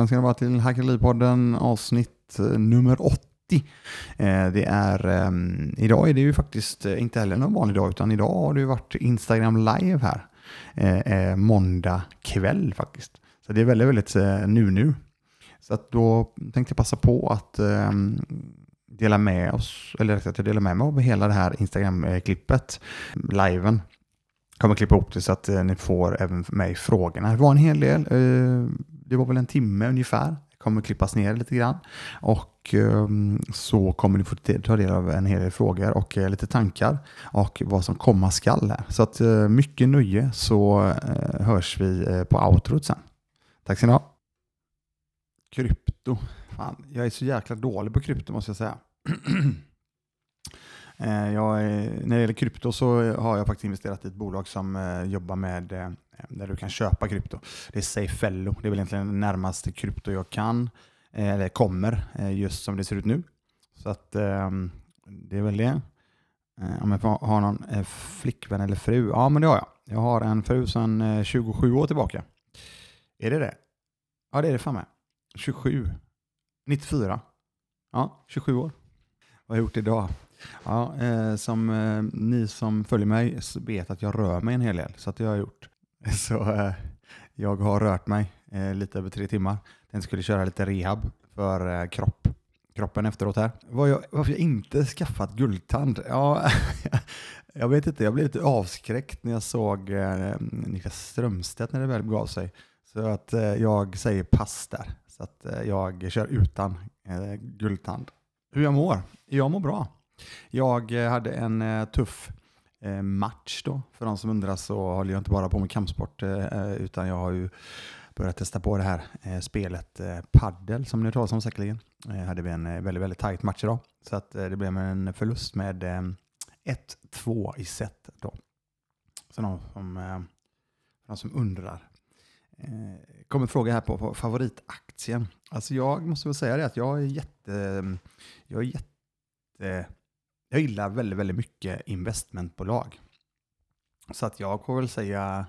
Välkomna ska ni vara till Hackeripodden avsnitt eh, nummer 80. Eh, det är, ehm, idag är det ju faktiskt eh, inte heller någon vanlig dag utan idag har det ju varit Instagram live här. Måndag kväll faktiskt. Så det är väldigt, väldigt nu nu. Så att då tänkte jag passa på att ehm, dela med oss, eller rättare sagt dela med mig av hela det här Instagram-klippet, liven kommer klippa ihop det så att ni får även mig frågorna. Det var en hel del. Eh, det var väl en timme ungefär. Det kommer klippas ner lite grann. Och ehm, så kommer ni få ta del av en hel del frågor och eh, lite tankar och vad som komma skall här. Så att eh, mycket nöje så eh, hörs vi på outrot sen. Tack ska ni ha. Krypto. Fan, jag är så jäkla dålig på krypto måste jag säga. Jag, när det gäller krypto så har jag faktiskt investerat i ett bolag som jobbar med Eh, där du kan köpa krypto. Det är Safello. Det är väl egentligen det närmaste krypto jag kan, eh, eller kommer, eh, just som det ser ut nu. Så att ehm, det är väl det. Om jag har någon flickvän eller fru? Ja, men det har jag. Jag har en fru sedan 27 år tillbaka. Är det det? Ja, det är det fan med. 27. 94. Ja, 27 år. Vad har jag gjort idag? Ja, eh, som eh, ni som följer mig vet att jag rör mig en hel del, så att det har jag gjort. Så eh, jag har rört mig eh, lite över tre timmar. Den skulle köra lite rehab för eh, kropp, kroppen efteråt här. Var jag, varför jag inte skaffat guldtand? Ja, jag vet inte, jag blev lite avskräckt när jag såg eh, Niklas Strömstedt när det väl gav sig. Så att eh, jag säger pass där. Så att eh, jag kör utan eh, guldtand. Hur jag mår? Jag mår bra. Jag eh, hade en eh, tuff Eh, match då. För de som undrar så håller jag inte bara på med kampsport eh, eh, utan jag har ju börjat testa på det här spelet paddel som ni har talas om säkerligen. hade vi en väldigt, väldigt tajt match idag. Så att det blev en förlust med 1-2 i set då. Så de som, de som undrar. kommer fråga här på, favoritaktien. Alltså jag måste väl säga det att jag är jätte, jag är jätte jag gillar väldigt, väldigt mycket investmentbolag. Så att jag får väl säga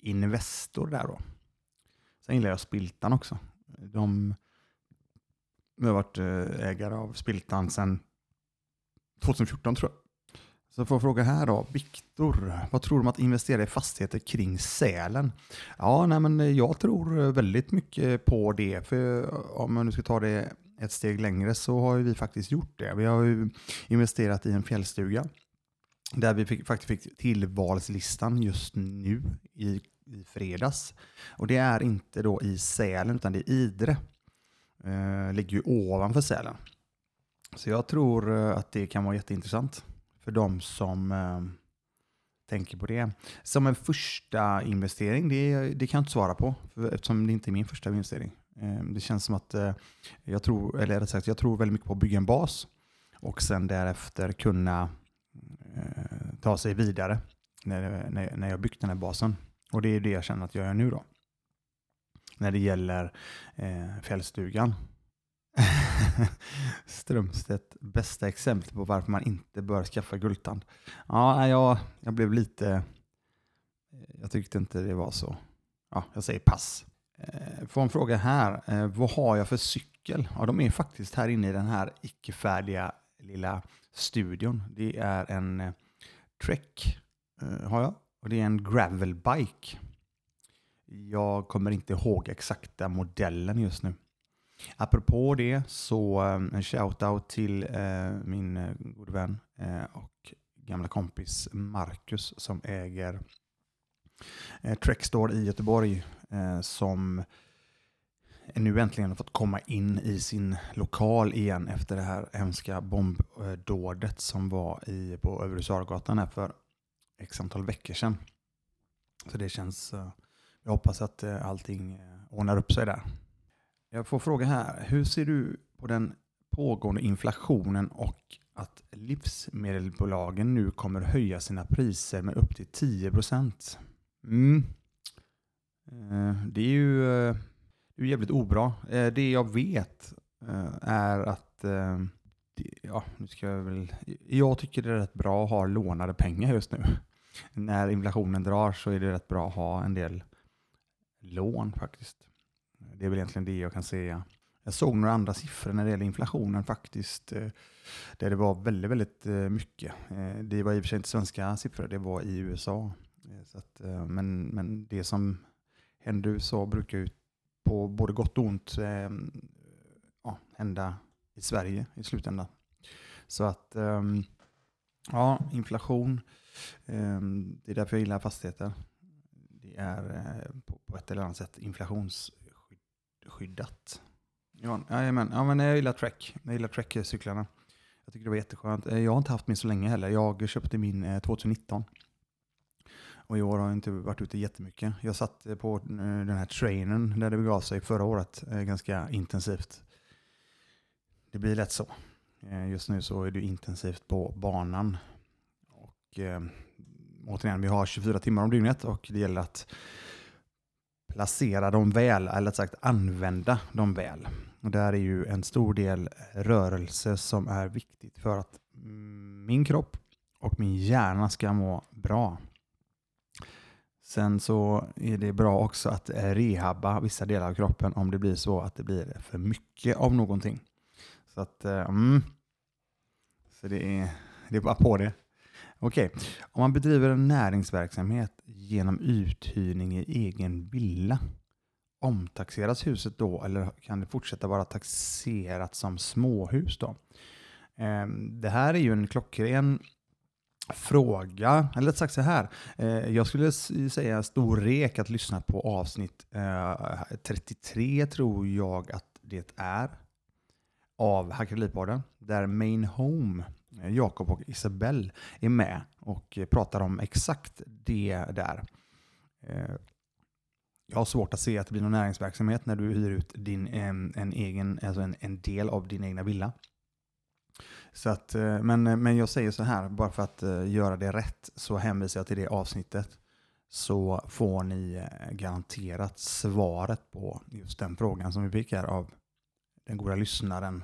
Investor där då. Sen gillar jag Spiltan också. De har varit eh, ägare av Spiltan sedan 2014 tror jag. Så får jag fråga här då, Viktor, vad tror du om att investera i fastigheter kring Sälen? Ja, nej, men jag tror väldigt mycket på det. För om man nu ska ta det ett steg längre så har vi faktiskt gjort det. Vi har ju investerat i en fjällstuga där vi fick, faktiskt fick tillvalslistan just nu i, i fredags. Och det är inte då i Sälen utan det är Idre. Eh, ligger ju ovanför Sälen. Så jag tror eh, att det kan vara jätteintressant för de som eh, tänker på det. Som en första investering, det, det kan jag inte svara på eftersom det inte är min första investering. Ehm, det känns som att eh, jag tror, eller rätt sagt, jag tror väldigt mycket på att bygga en bas och sen därefter kunna eh, ta sig vidare när, när, när jag byggt den här basen. Och det är det jag känner att jag gör nu då. När det gäller eh, fjällstugan. Strömstedt, bästa exempel på varför man inte bör skaffa guldtand. Ja, jag, jag blev lite... Jag tyckte inte det var så... Ja, jag säger pass. Eh, får en fråga här. Eh, vad har jag för cykel? Ja, de är faktiskt här inne i den här icke-färdiga lilla studion. Det är en eh, Trek har jag och det är en gravelbike. Jag kommer inte ihåg exakta modellen just nu. Apropå det så en shout-out till min gode vän och gamla kompis Marcus som äger Trek Store i Göteborg Eh, som nu äntligen har fått komma in i sin lokal igen efter det här hemska bombdådet som var i, på Övre Sargatan här för x antal veckor sedan. Så det känns, eh, jag hoppas att eh, allting ordnar upp sig där. Jag får fråga här, hur ser du på den pågående inflationen och att livsmedelsbolagen nu kommer höja sina priser med upp till 10 procent? Mm. Eh, det är ju eh, det är jävligt obra. Eh, det jag vet är att ja, nu ska jag väl... Jag tycker det är rätt bra att ha lånade pengar just nu. När inflationen drar så är det rätt bra att ha en del lån faktiskt. Det är väl egentligen det jag kan säga. Jag såg några andra siffror när det gäller inflationen faktiskt, där det var väldigt, väldigt mycket. Det var i och för sig inte svenska siffror, det var i USA. Så att, men, men det som än du USA brukar ju på både gott och ont eh, ja, hända i Sverige i slutändan. Så att, ehm, ja, inflation, ehm, det är därför jag gillar fastigheter. Det är eh, på ett eller annat sätt inflationsskyddat. Ja, jajamän. ja, men jag gillar Trek. Jag gillar Trek-cyklarna. Jag tycker det var jätteskönt. Eh, jag har inte haft min så länge heller. Jag köpte min 2019. Och i år har jag inte varit ute jättemycket. Jag satt eh, på eh, den här trainen där det begav sig förra året eh, ganska intensivt. Det blir lätt så. Just nu så är det intensivt på banan. Och eh, återigen, vi har 24 timmar om dygnet och det gäller att placera dem väl, eller sagt använda dem väl. Och där är ju en stor del rörelse som är viktigt för att mm, min kropp och min hjärna ska må bra. Sen så är det bra också att eh, rehabba vissa delar av kroppen om det blir så att det blir för mycket av någonting. Så att, eh, mm. Så det är, det är bara på det. Okej, okay. om man bedriver en näringsverksamhet genom uthyrning i egen villa, omtaxeras huset då eller kan det fortsätta vara taxerat som småhus då? Ehm, det här är ju en klockren fråga, eller sagt så här. Eh, jag skulle säga stor rek att lyssna på avsnitt eh, 33 tror jag att det är av Hackeripodden, där Main Home eh, Jakob och Isabelle är med och pratar om exakt det där. Jag har svårt att se att det blir någon näringsverksamhet när du hyr ut din, en, en egen, alltså en, en del av din egna villa. Så att, eh, men, eh, men jag säger så här, bara för att eh, göra det rätt så hänvisar jag till det avsnittet. Så får ni garanterat svaret på just den frågan som vi fick här av den goda lyssnaren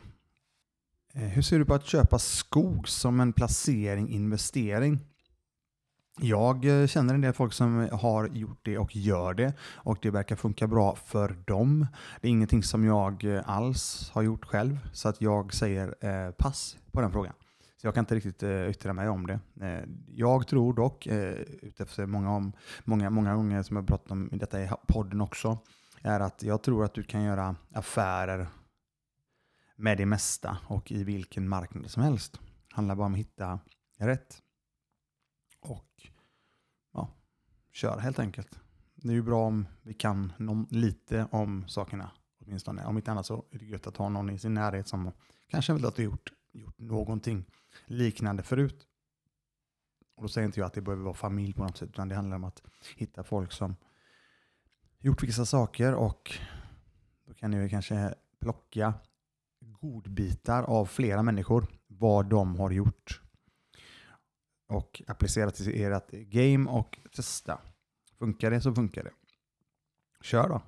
hur ser du på att köpa skog som en placering, investering? Jag eh, känner en del folk som har gjort det och gör det och det verkar funka bra för dem. Det är ingenting som jag eh, alls har gjort själv så att jag säger eh, pass på den frågan. Så jag kan inte riktigt yttra mig om det. Jag tror dock, utefter många, om, många, många gånger som jag pratat om detta i podden också, är att jag tror att du kan göra affärer med det mesta och i vilken marknad som helst. Det handlar bara om att hitta rätt. Och ja, köra helt enkelt. Det är ju bra om vi kan lite om sakerna åtminstone. Om inte annat så är det gött att ha någon i sin närhet som kanske vill att du gjort, gjort någonting liknande förut. Och då säger inte jag att det behöver vara familj på något sätt, utan det handlar om att hitta folk som gjort vissa saker och då kan ni kanske plocka godbitar av flera människor vad de har gjort och applicera till ert game och testa. Funkar det så funkar det. Kör då.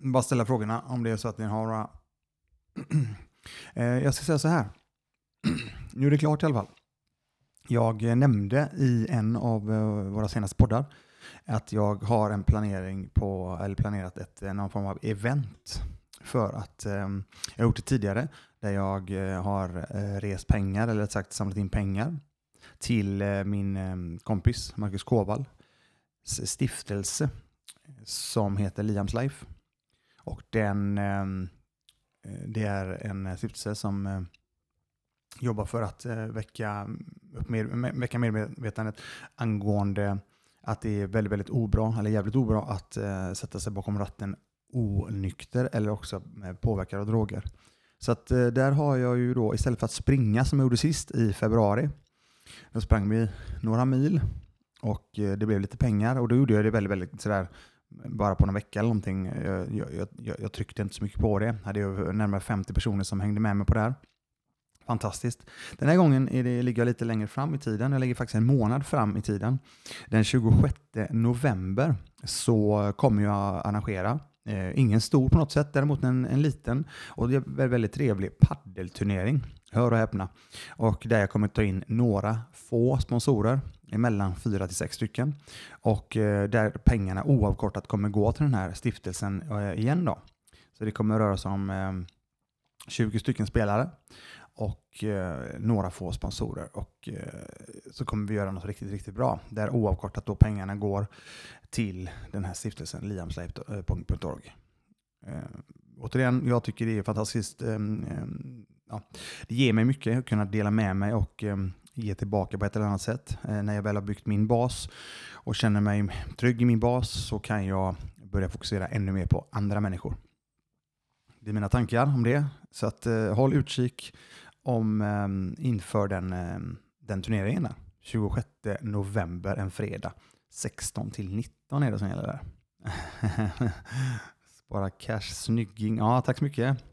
Bara ställa frågorna om det är så att ni har några. Eh, jag ska säga så här. Nu är det klart i alla fall. Jag nämnde i en av eh, våra senaste poddar att jag har en planering på, eller planerat ett, eh, någon form av event för att eh, jag har gjort det tidigare där jag har eh, rest pengar, eller rätt sagt samlat in pengar till eh, min eh, kompis Marcus Kåvall stiftelse som heter Liams Life. Och den, eh, det är en stiftelse som jobbar för att väcka, upp med, väcka medvetandet angående att det är väldigt, väldigt obra, eller jävligt obra att sätta sig bakom ratten onykter eller också påverkad av droger. Så att där har jag ju då, istället för att springa som jag gjorde sist i februari, då sprang vi några mil och eh, det blev lite pengar och då gjorde jag det väldigt, väldigt sådär bara på någon vecka eller någonting. Jag, jag, jag, jag tryckte inte så mycket på det. Jag hade ju närmare 50 personer som hängde med mig på det här. Fantastiskt. Den här gången är det, ligger jag lite längre fram i tiden. Jag ligger faktiskt en månad fram i tiden. Den 26 november så kommer jag arrangera Eh, ingen stor på något sätt, däremot en, en liten och det är en väldigt trevlig paddelturnering. Hör och häpna. Och där jag kommer ta in några få sponsorer, mellan fyra till sex stycken. Och eh, där pengarna oavkortat kommer gå till den här stiftelsen eh, igen då. Så det kommer röra sig om eh, 20 stycken spelare och några få sponsorer. Och så kommer vi göra något riktigt, riktigt bra. Där oavkortat då pengarna går till den här stiftelsen, liamslape.org. Eh, återigen, jag tycker det är fantastiskt. Eh, ja, det ger mig mycket att kunna dela med mig och ehm, ge tillbaka på ett eller annat sätt. Eh, när jag väl har byggt min bas och känner mig trygg i min bas så kan jag börja fokusera ännu mer på andra människor. Det är mina tankar om det. Så att, eh, håll utkik om, eh, inför den, eh, den turneringen. Där. 26 november, en fredag. 16 till 19 är det som gäller där. Spara cash, snygging. Ja, tack så mycket.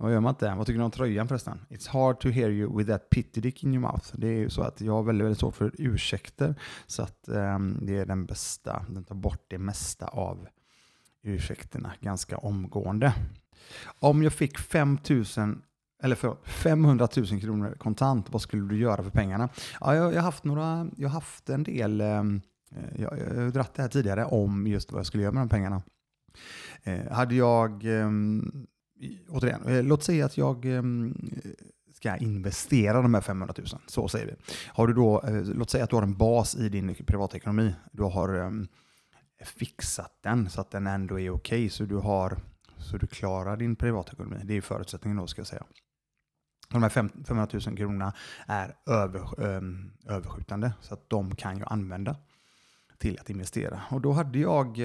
Vad gör man inte? Vad tycker du om tröjan förresten? It's hard to hear you with that pity dick in your mouth. Det är ju så att jag har väldigt, väldigt svårt för ursäkter. Så att um, det är den bästa. Den tar bort det mesta av ursäkterna ganska omgående. Om jag fick 5000 eller förlåt, 500 000 kronor kontant, vad skulle du göra för pengarna? Ja, jag, jag har haft några, jag har haft en del, ehm, eh, jag, jag har dratt det här tidigare om just vad jag skulle göra med de pengarna. Eh, hade jag eh, återigen, eh, låt säga att jag eh, ska investera de här 500 000. Så säger vi. Har du då, eh, låt säga att du har en bas i din privatekonomi. Du har fixat den så att den ändå är okej. Okay, så, du så du klarar din privatekonomi. Det är förutsättningen då ska jag säga. De här 500 000 kronorna är över, överskjutande så att de kan jag använda till att investera. Och då hade jag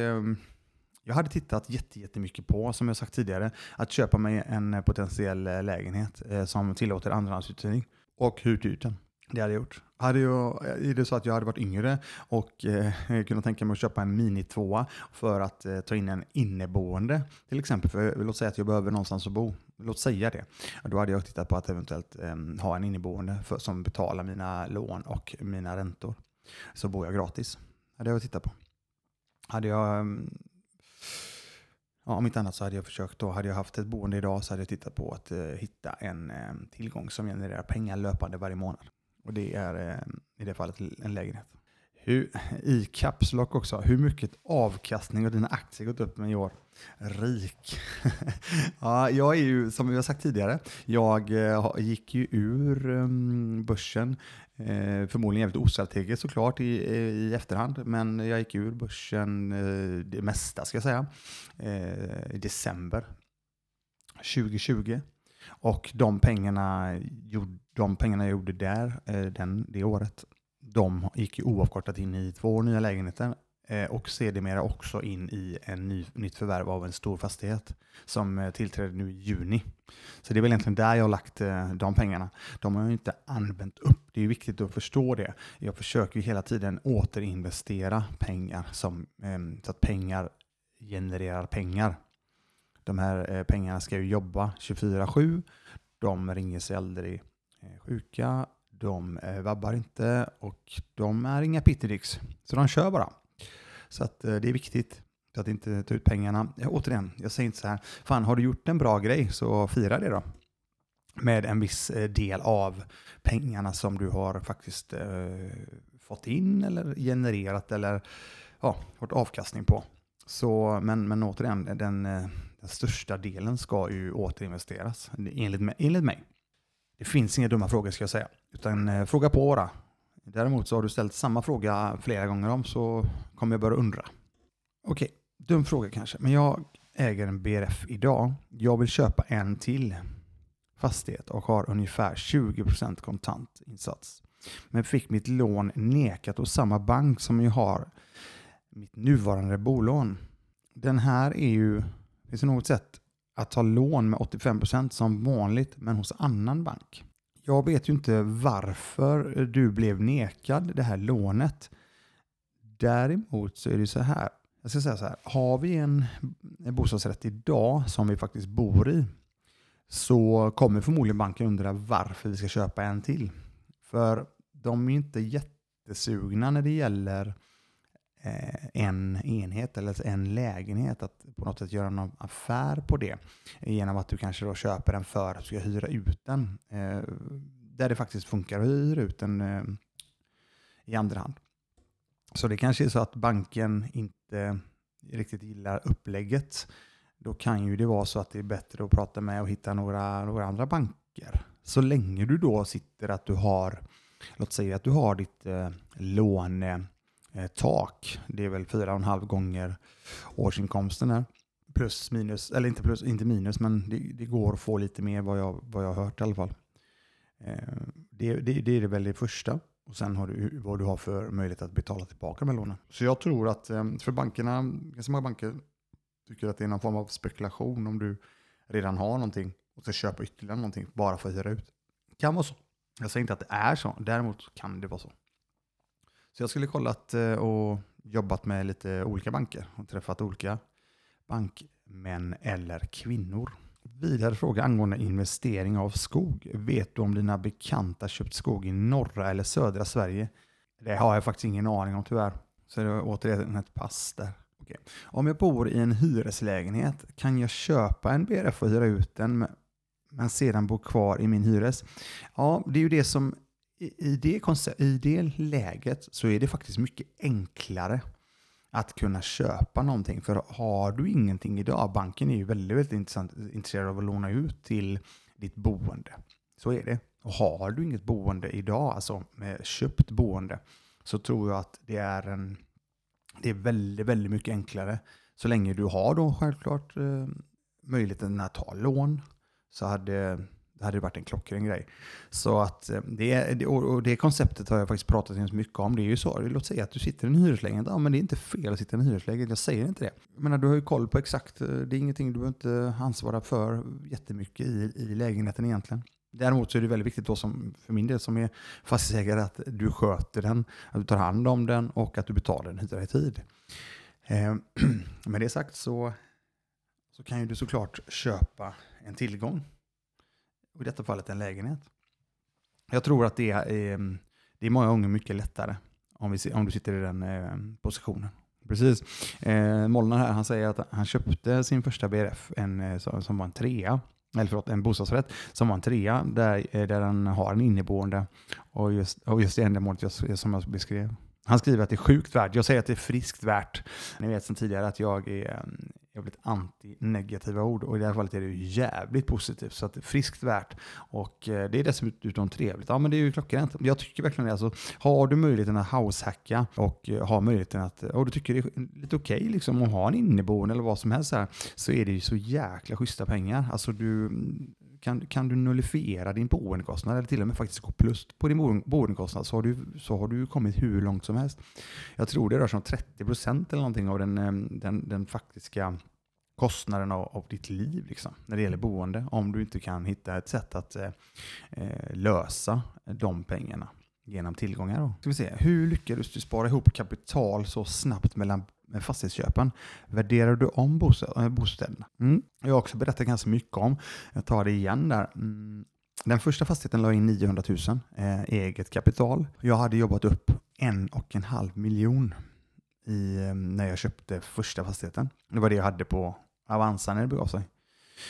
jag hade tittat jättemycket på, som jag sagt tidigare, att köpa mig en eh, potentiell eh, lägenhet eh, som tillåter andrahandsuthyrning och hyrt ut den. Det hade jag gjort. Hade jag, är det så att jag hade varit yngre och eh, kunnat tänka mig att köpa en mini tvåa för att eh, ta in en inneboende till exempel. För låt säga att jag behöver någonstans att bo. Låt säga det. Då hade jag tittat på att eventuellt eh, ha en inneboende för, som betalar mina lån och mina räntor. Så bor jag gratis. hade jag tittat på. Hade jag mm, Ja, om inte annat så hade jag försökt, då hade jag haft ett boende idag så hade jag tittat på att eh, hitta en eh, tillgång som genererar pengar löpande varje månad. Och det är eh, i det fallet en lägenhet. Hur, I Capslock också, hur mycket avkastning har dina aktier gått upp med i år? Rik. ja, jag är ju, som vi har sagt tidigare, jag eh, gick ju ur ehm, börsen eh, förmodligen jävligt ostrategiskt såklart i, eh, i efterhand, men jag gick ur börsen det mesta ska jag säga i december 2020. Och de pengarna, de pengarna jag gjorde där den, det året, de gick ju oavkortat in i två nya lägenheter Eh, och sedermera också in i en ny, nytt förvärv av en stor fastighet som eh, tillträdde nu i juni. Så det är väl egentligen där jag har lagt eh, de pengarna. De har jag inte använt upp. Det är viktigt att förstå det. Jag försöker ju hela tiden återinvestera pengar som, ehm, så att pengar genererar pengar. De här eh, pengarna ska ju jobba 24-7. De ringer sig aldrig eh, sjuka. De eh, vabbar inte och de är inga pittedicks, Så de kör bara. Så att, eh, det är viktigt att inte ta ut pengarna. Ja, återigen, jag säger inte så här, fan har du gjort en bra grej så fira det då. Med en viss eh, del av pengarna som du har faktiskt eh, fått in eller genererat eller ja, fått avkastning på. Så, men, men återigen, den, den största delen ska ju återinvesteras enligt, enligt mig. Det finns inga dumma frågor ska jag säga, utan eh, fråga på bara. Däremot så har du ställt samma fråga flera gånger om så kommer jag börja undra. Okej, dum fråga kanske, men jag äger en BRF idag. Jag vill köpa en till fastighet och har ungefär 20% kontantinsats. Men fick mitt lån nekat hos samma bank som jag har mitt nuvarande bolån. Den här är ju, finns det något sätt att ta lån med 85% som vanligt men hos annan bank? jag vet ju inte varför du blev nekad det här lånet. Däremot så är det så här. Jag ska säga så här. Har vi en bostadsrätt idag som vi faktiskt bor i så kommer förmodligen banken undra varför vi ska köpa en till. För de är inte jättesugna när det gäller Eh, Eh, en enhet eller alltså en lägenhet, att på något sätt göra någon affär på det genom att du kanske då köper den för att du ska hyra ut den. Eh, där det faktiskt funkar att hyra ut den eh, i andra hand. Så det kanske är så att banken inte riktigt gillar upplägget då kan ju det vara så att det är bättre att prata med och hitta några, några andra banker. Så länge du då sitter att du har, låt säga att du har ditt eh, Eh, tak, det är väl 4,5 gånger årsinkomsten här, plus minus, eller inte plus, inte minus, men det, det, går att få lite mer vad jag, vad jag har hört i alla fall. Eh, det, det, det är väl det första. Och sen har du vad du har för möjlighet att betala tillbaka med lånen. Så jag tror att eh, för bankerna, ganska många banker tycker att det är någon form av spekulation om du redan har någonting och ska köpa ytterligare någonting bara för att hyra ut. Det kan vara så. Jag säger inte att det är så, däremot kan det vara så. Så jag skulle kollat eh, och jobbat med lite olika banker och träffat olika bankmän eller kvinnor. Vidare fråga angående investering av skog. Vet du om dina bekanta köpt skog i norra eller södra Sverige? Det har jag faktiskt ingen aning om tyvärr. Så det är återigen ett pass där. Okay. Om jag bor i en hyreslägenhet, kan jag köpa en BRF och hyra ut den men sedan bo kvar i min hyres? Ja, det är ju det som i det, i det läget så är det faktiskt mycket enklare att kunna köpa någonting. För har du ingenting idag, banken är ju väldigt, väldigt intressant, intresserad av att låna ut till ditt boende. Så är det. Och har du inget boende idag, alltså med köpt boende, så tror jag att det är, en, det är väldigt, väldigt mycket enklare. Så länge du har då självklart eh, möjligheten att ta lån så hade det hade varit en klockren grej. Så att eh, det, och det konceptet har jag faktiskt pratat ganska mycket om. Det är ju så, låt säga att du sitter i en hyreslägenhet. Ja, men det är inte fel att sitta i en hyreslägenhet. Jag säger inte det. Men du har ju koll på exakt, eh, det är ingenting du behöver inte ansvara för jättemycket i, i lägenheten egentligen. Däremot så är det väldigt viktigt då som, för min del som är fastighetsägare att du sköter den, att du tar hand om den och att du betalar den hyra i tid. Eh, med det sagt så, så kan ju du såklart köpa en tillgång i detta fallet en lägenhet. Jag tror att det är, ehm, det är många gånger mycket lättare om, vi, om du sitter i den eh, positionen. Precis. Eh, Molnar här, han säger att han köpte sin första BRF en, eh, som var en trea eller förlåt, en bostadsrätt som var en trea där, eh, där den har en inneboende och just, och just det ändamålet som jag beskrev. Han skriver att det är sjukt värt. Jag säger att det är friskt värt. Ni vet sedan tidigare att jag är ehm, jävligt anti-negativa ord och i det här fallet är det ju jävligt positivt. Så att det är friskt värt och eh, det är dessutom trevligt. Ja men det är ju klockrent. Jag tycker verkligen det. Alltså, har du möjligheten att househacka och eh, har möjligheten att, eh, och du tycker det är lite okej okay, liksom att ha en inneboende eller vad som helst här, så är det ju så jäkla schyssta pengar. Alltså du, mm, kan, kan du nullifiera din boendekostnad eller till och med faktiskt gå plus på din boendekostnad så har du, så har du kommit hur långt som helst. Jag tror det rör sig om 30 procent eller någonting av den, ehm, den, den faktiska kostnaden av, av, ditt liv liksom, när det gäller boende. Om du inte kan hitta ett sätt att eh, eh lösa de pengarna genom tillgångar. Då. Ska vi se. Hur lyckades du spara ihop kapital så snabbt mellan med fastighetsköpen? Värderar du om eh, bostäderna? Mm. Jag har också berättat ganska mycket om. Jag tar det igen där. Mm. Den första fastigheten la in 900 000 eh, eget kapital. Jag hade jobbat upp en och en halv miljon i, eh, när jag köpte första fastigheten. Det var det jag hade på Avanza när det begav sig.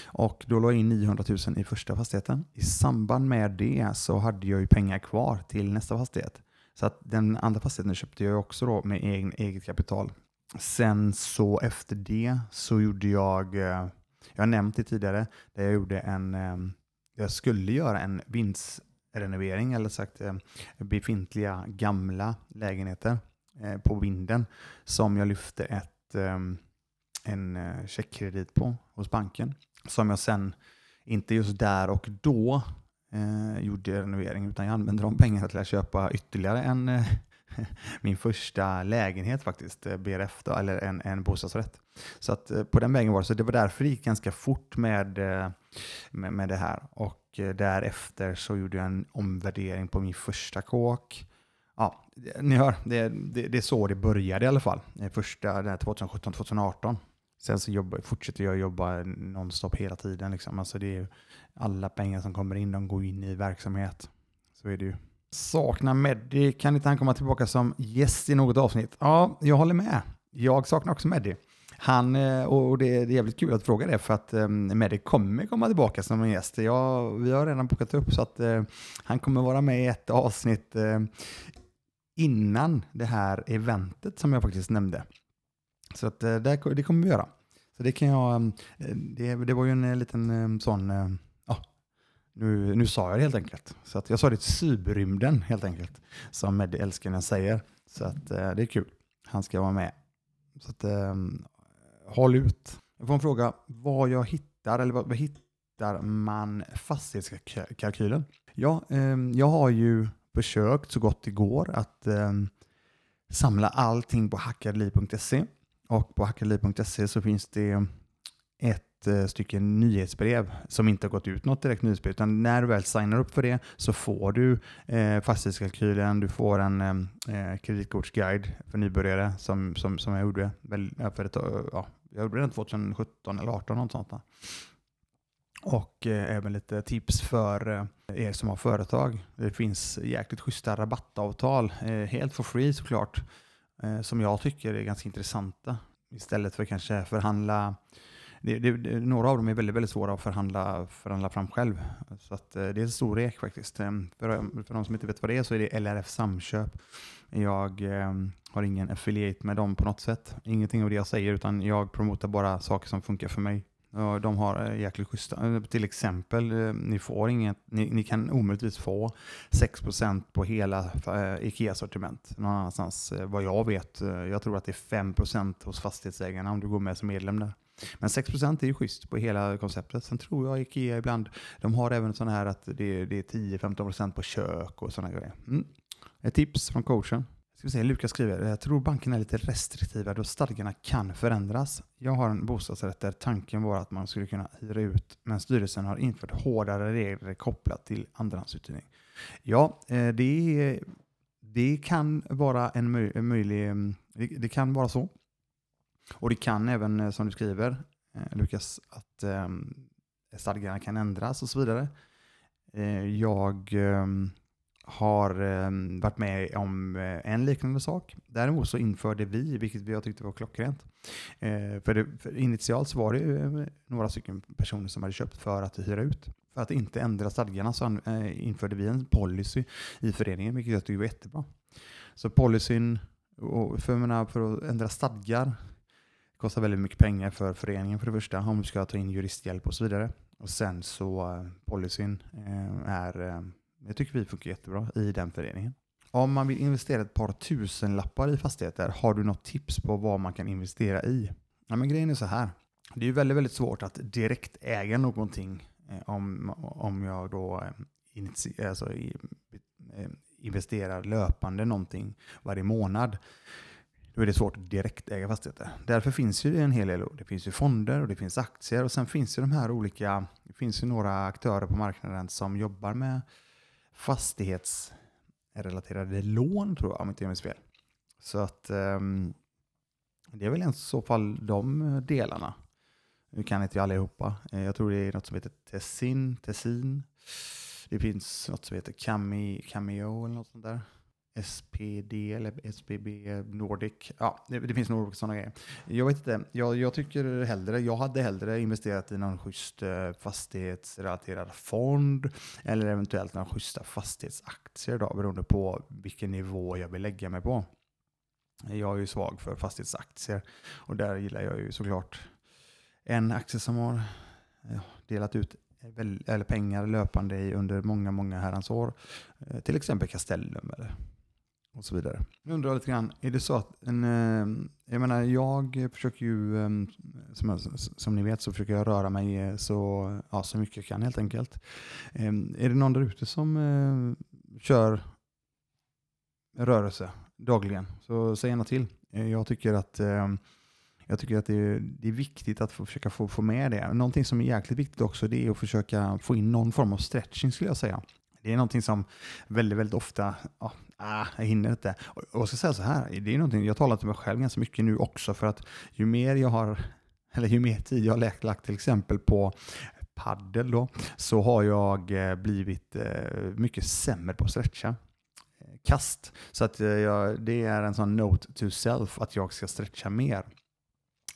Och då la jag in 900 000 i första fastigheten. I samband med det så hade jag ju pengar kvar till nästa fastighet. Så att den andra fastigheten köpte jag också då med egen, eget kapital. Sen så efter det så gjorde jag, eh, jag har nämnt det tidigare, där jag gjorde en, eh, jag skulle göra en vindsrenovering eller sagt eh, befintliga gamla lägenheter på vinden som jag lyfte ett, en checkkredit på hos banken som jag sen, inte just där och då, eh, gjorde renovering utan jag använde de pengarna till att köpa ytterligare en min första lägenhet faktiskt, eh, BRF, då, eller en, en bostadsrätt. Så att eh, på den vägen var det. Så det var därför det gick ganska fort med, eh, med, med det här. Och därefter så gjorde jag en omvärdering på min första kåk. Ja, ni hör, det, det, det är så det började i alla fall. Första 2017-2018. Sen så jobba, fortsätter jag jobba nonstop hela tiden. Liksom. Alltså det är alla pengar som kommer in, de går in i verksamhet. Så är det ju. Saknar Meddy, kan inte han komma tillbaka som gäst i något avsnitt? Ja, jag håller med. Jag saknar också Meddy. Han, eh, och det är jävligt kul att fråga det för att ehm, Meddy kommer komma tillbaka som en gäst. Jag, vi har redan bokat upp så att eh, han kommer vara med i ett avsnitt eh, innan det här eventet som jag faktiskt nämnde. Så att, det, det kommer vi göra. Så det kan jag, ehm, det, det var ju en liten ehm, sån, nu, nu sa jag det helt enkelt. Så att jag sa det till cyberrymden helt enkelt, som Med Älskaren säger. Så att eh, det är kul. Han ska vara med. Så att, ehm, håll ut. Jag får en fråga vad jag hittar, eller vad, vad hittar man fastighetskalkylen? Ja, ehm, jag har ju försökt så gott det går att ehm, samla allting på hackadli.se. Och på hackadli.se så finns det ett eh, stycken nyhetsbrev som inte har gått ut något direkt nyhetsbrev, utan när du väl signar upp för det så får du eh, fastighetskalkylen, du får en eh, eh kreditkortsguide för nybörjare som, som, som jag gjorde väl, för ett, ja, jag gjorde den 2017 eller 2018 något sånt. Där. Och eh, även lite tips för eh, er som har företag. Det finns jäkligt schyssta rabattavtal, eh, helt for free såklart, eh, som jag tycker är ganska intressanta. Istället för kanske förhandla det, det, några av dem är väldigt, väldigt svåra att förhandla, förhandla fram själv. Så att, eh, det är en stor rek faktiskt. Ehm, för, för de som inte vet vad det är så är det LRF Samköp. Jag eh, har ingen affiliate med dem på något sätt. Ingenting av det jag säger utan jag promotar bara saker som funkar för mig. De har eh, jäkligt schyssta, eh, till exempel, ni får inget, ni, ni kan omöjligtvis få 6% på hela IKEA-sortiment någon annanstans. Vad jag vet, jag tror att det är 5% hos fastighetsägarna om du går med som medlem där. Men 6% är ju schysst på hela konceptet. Sen tror jag IKEA ibland, de har även sådana här att det, det är 10-15% på kök och sådana grejer. Mm. Ett tips från coachen. Ska vi se, Lukas skriver, jag tror bankerna är lite restriktiva då stadgarna kan förändras. Jag har en bostadsrätt där tanken var att man skulle kunna hyra ut, men styrelsen har infört hårdare regler kopplat till andrahandsuthyrning. Ja, eh, det, det kan vara en möjlig, mm, det kan vara så. Och det kan även, eh, som du skriver, eh, Lukas, att ehm, stadgarna kan ändras och så vidare. Eh, jag ehm, har ehm, varit med om en liknande sak. Däremot så införde vi, vilket jag tyckte var klockrent, för, det, för initialt så var det några stycken personer som hade köpt för att hyra ut. För att inte ändra stadgarna så införde vi en policy i föreningen, vilket jag tycker var jättebra. Så policyn, för, menar, för att ändra stadgar, kostar väldigt mycket pengar för föreningen för det första, om vi ska ta in juristhjälp och så vidare. Och sen så eh, policyn eh, är eh, det tycker vi funkar jättebra i den föreningen. Om man vill investera ett par tusen lappar i fastigheter, har du något tips på vad man kan investera i? Ja, men grejen är så här. Det är väldigt, väldigt svårt att direkt äga någonting om, om jag då alltså, investerar löpande någonting varje månad. Då är det svårt att direkt äga fastigheter. Därför finns ju en hel del. Det finns ju fonder och det finns aktier och sen finns ju de här olika, det finns ju några aktörer på marknaden som jobbar med fastighetsrelaterade lån tror jag, om inte jag minns fel. Så att um, det är väl i så fall de delarna. Nu kan inte jag allihopa. Eh, jag tror det är något som heter Tessin, Tessin. Det finns något som heter Cameo eller något sånt där. SPD eller SBB Nordic. Ja, det, finns några sådana grejer. Jag vet inte, jag, jag, tycker hellre, jag hade hellre investerat i någon schysst eh, fastighetsrelaterad fond eller eventuellt några schyssta fastighetsaktier då, beroende på vilken nivå jag vill lägga mig på. Jag är ju svag för fastighetsaktier och där gillar jag ju såklart en aktie som har eh, delat ut eller pengar löpande under många, många herrans år. Eh, till exempel Castellum eller och så vidare. Jag undrar lite grann, är det så att en, eh, jag menar jag försöker ju, eh, som, som ni vet så försöker jag röra mig eh, så, ja, så mycket jag kan helt enkelt. Är det någon där ute som kör rörelse dagligen så säg gärna till. Jag tycker att jag tycker att det är, det är viktigt att få, försöka få, få med det. Någonting som är jäkligt viktigt också det är att försöka få in någon form av stretching skulle jag säga. Det är någonting som väldigt, väldigt ofta, ja, ah, jag hinner inte. Och jag ska säga så här, det är någonting, jag talar till mig själv ganska mycket nu också för att ju mer jag har, eller ju mer tid jag har lagt till exempel på paddel då, så har jag eh, blivit eh, mycket sämre på att stretcha eh, kast. Så att eh, jag, det är en sån note to self att jag ska stretcha mer.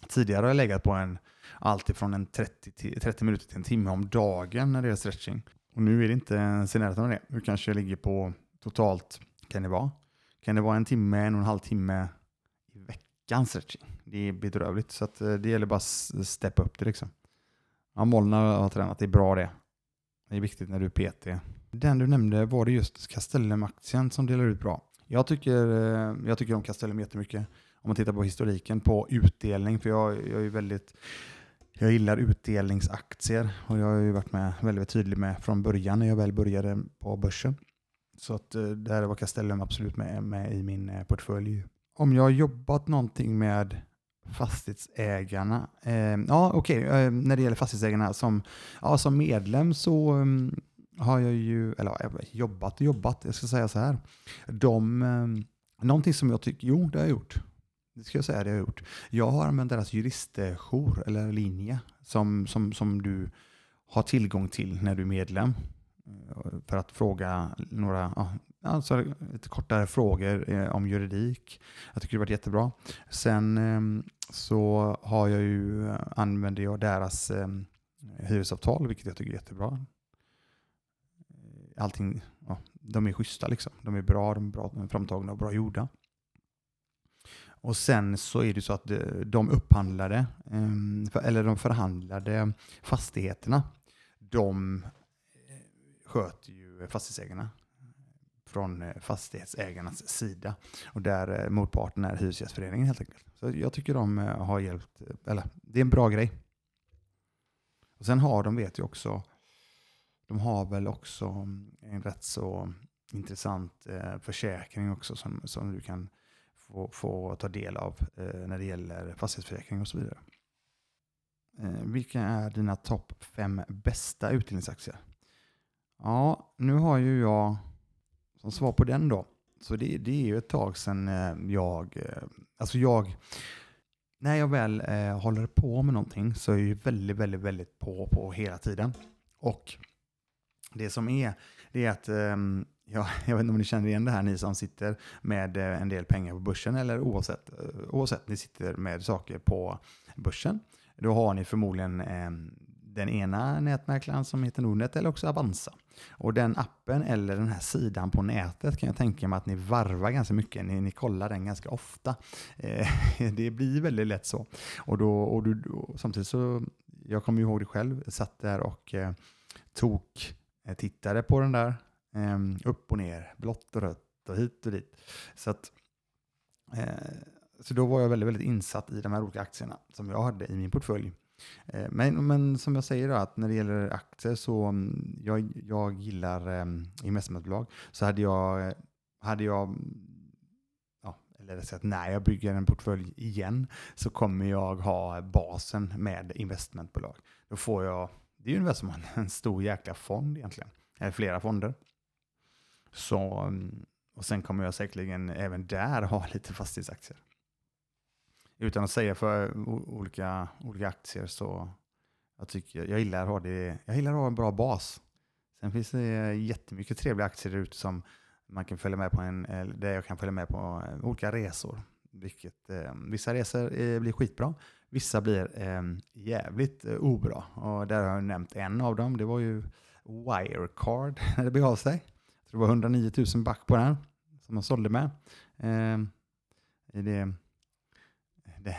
Tidigare har jag legat på en alltifrån en 30, 30 minuter till en timme om dagen när det är stretching. Och nu är det inte ens i närheten av det. Nu kanske jag ligger på totalt, kan det vara? Kan det vara en timme, en och en halv timme i veckan stretching. Det är bedrövligt, så att, eh, det gäller bara att steppa upp det liksom. Ja, Molnar har tränat, det är bra det. Det är viktigt när du är PT. Den du nämnde, var det just Castellum-aktien som delar ut bra? Jag tycker, eh, jag tycker om Castellum jättemycket. Om man tittar på historiken på utdelning, för jag, jag är väldigt jag gillar utdelningsaktier och jag har ju varit med väldigt tydlig med från början när jag väl började på börsen. Så att eh, där var Castellum absolut med, med i min eh, portfölj. Om jag har jobbat någonting med fastighetsägarna. Eh, ja, okej, okay. eh, när det gäller fastighetsägarna som, ja, som medlem så um, har jag ju, eller jobbat och jobbat, jag ska säga så här. De, um, någonting som jag tycker, jo det har jag gjort. Det ska jag säga, det har jag gjort. Jag har använt deras juristjour eller linje som, som, som du har tillgång till när du är medlem. Eh, för att fråga några, alltså lite kortare frågor eh, om juridik. Jag tycker det har varit jättebra. Sen eh, så har jag ju, använder jag deras hyresavtal, vilket jag tycker är jättebra. Allting, ja, de är schyssta liksom. De är bra, de är bra framtagna och bra gjorda. Och sen så är det så att de upphandlade, eller de förhandlade fastigheterna, de sköter ju fastighetsägarna från eh, fastighetsägarnas sida. Och där eh, motparten är Hyresgästföreningen helt enkelt. Så jag tycker de eh, har hjälpt, eller det är en bra grej. Och sen har de, vet ju också, de har väl också mm, en rätt så intressant försäkring också som, som du kan få, få ta del av när det gäller fastighetsförsäkring och så vidare. vilka är dina topp fem bästa utdelningsaktier? Ja, nu har ju jag som svar på den då. Så det, det är ju ett tag sedan eh, jag, eh, alltså jag, när jag väl eh, håller på med någonting så är jag väldigt, väldigt, väldigt på, på hela tiden. Och det som är, det är att, eh, ja, jag vet inte om ni känner igen det här, ni som sitter med eh, en del pengar på börsen eller oavsett, oavsett ni sitter med saker på börsen. Då har ni förmodligen ehm, den ena nätmäklaren som heter Nordnet eller också Avanza. Och den appen eller den här sidan på nätet kan jag tänka mig att ni varvar ganska mycket. Ni, ni kollar den ganska ofta. Eh, det blir väldigt lätt så. Och, då, och, du, och samtidigt så, jag kommer ihåg det själv, jag satt där och eh, tok, eh, tittade på den där eh, upp och ner, blått och rött och hit och dit. Så att eh, så då var jag väldigt, väldigt insatt i de här olika aktierna som jag hade i min portfölj. Eh, men, men som jag säger, då, att när det gäller aktier så mm, jag, jag gillar eh, investmentbolag. Så hade jag, hade jag mm, ja, eller så sagt när jag bygger en portfölj igen så kommer jag ha basen med investmentbolag. Då får jag, det är ju ungefär som en stor jäkla fond egentligen, eller flera fonder. Så, mm, och sen kommer jag säkerligen även där ha lite fastighetsaktier utan att säga för olika, olika aktier så jag, tycker, jag, gillar att ha det, jag gillar att ha en bra bas. Sen finns det eh, jättemycket trevliga aktier där ute som man kan följa med på en, eh, där jag kan följa med på eh, olika resor. Vilket, eh, vissa resor eh, blir skitbra, vissa blir eh, jävligt eh, obra. Och där har jag nämnt en av dem, det var ju Wirecard när det begav sig. det var 109 000 back på den som man sålde med. Eh, i det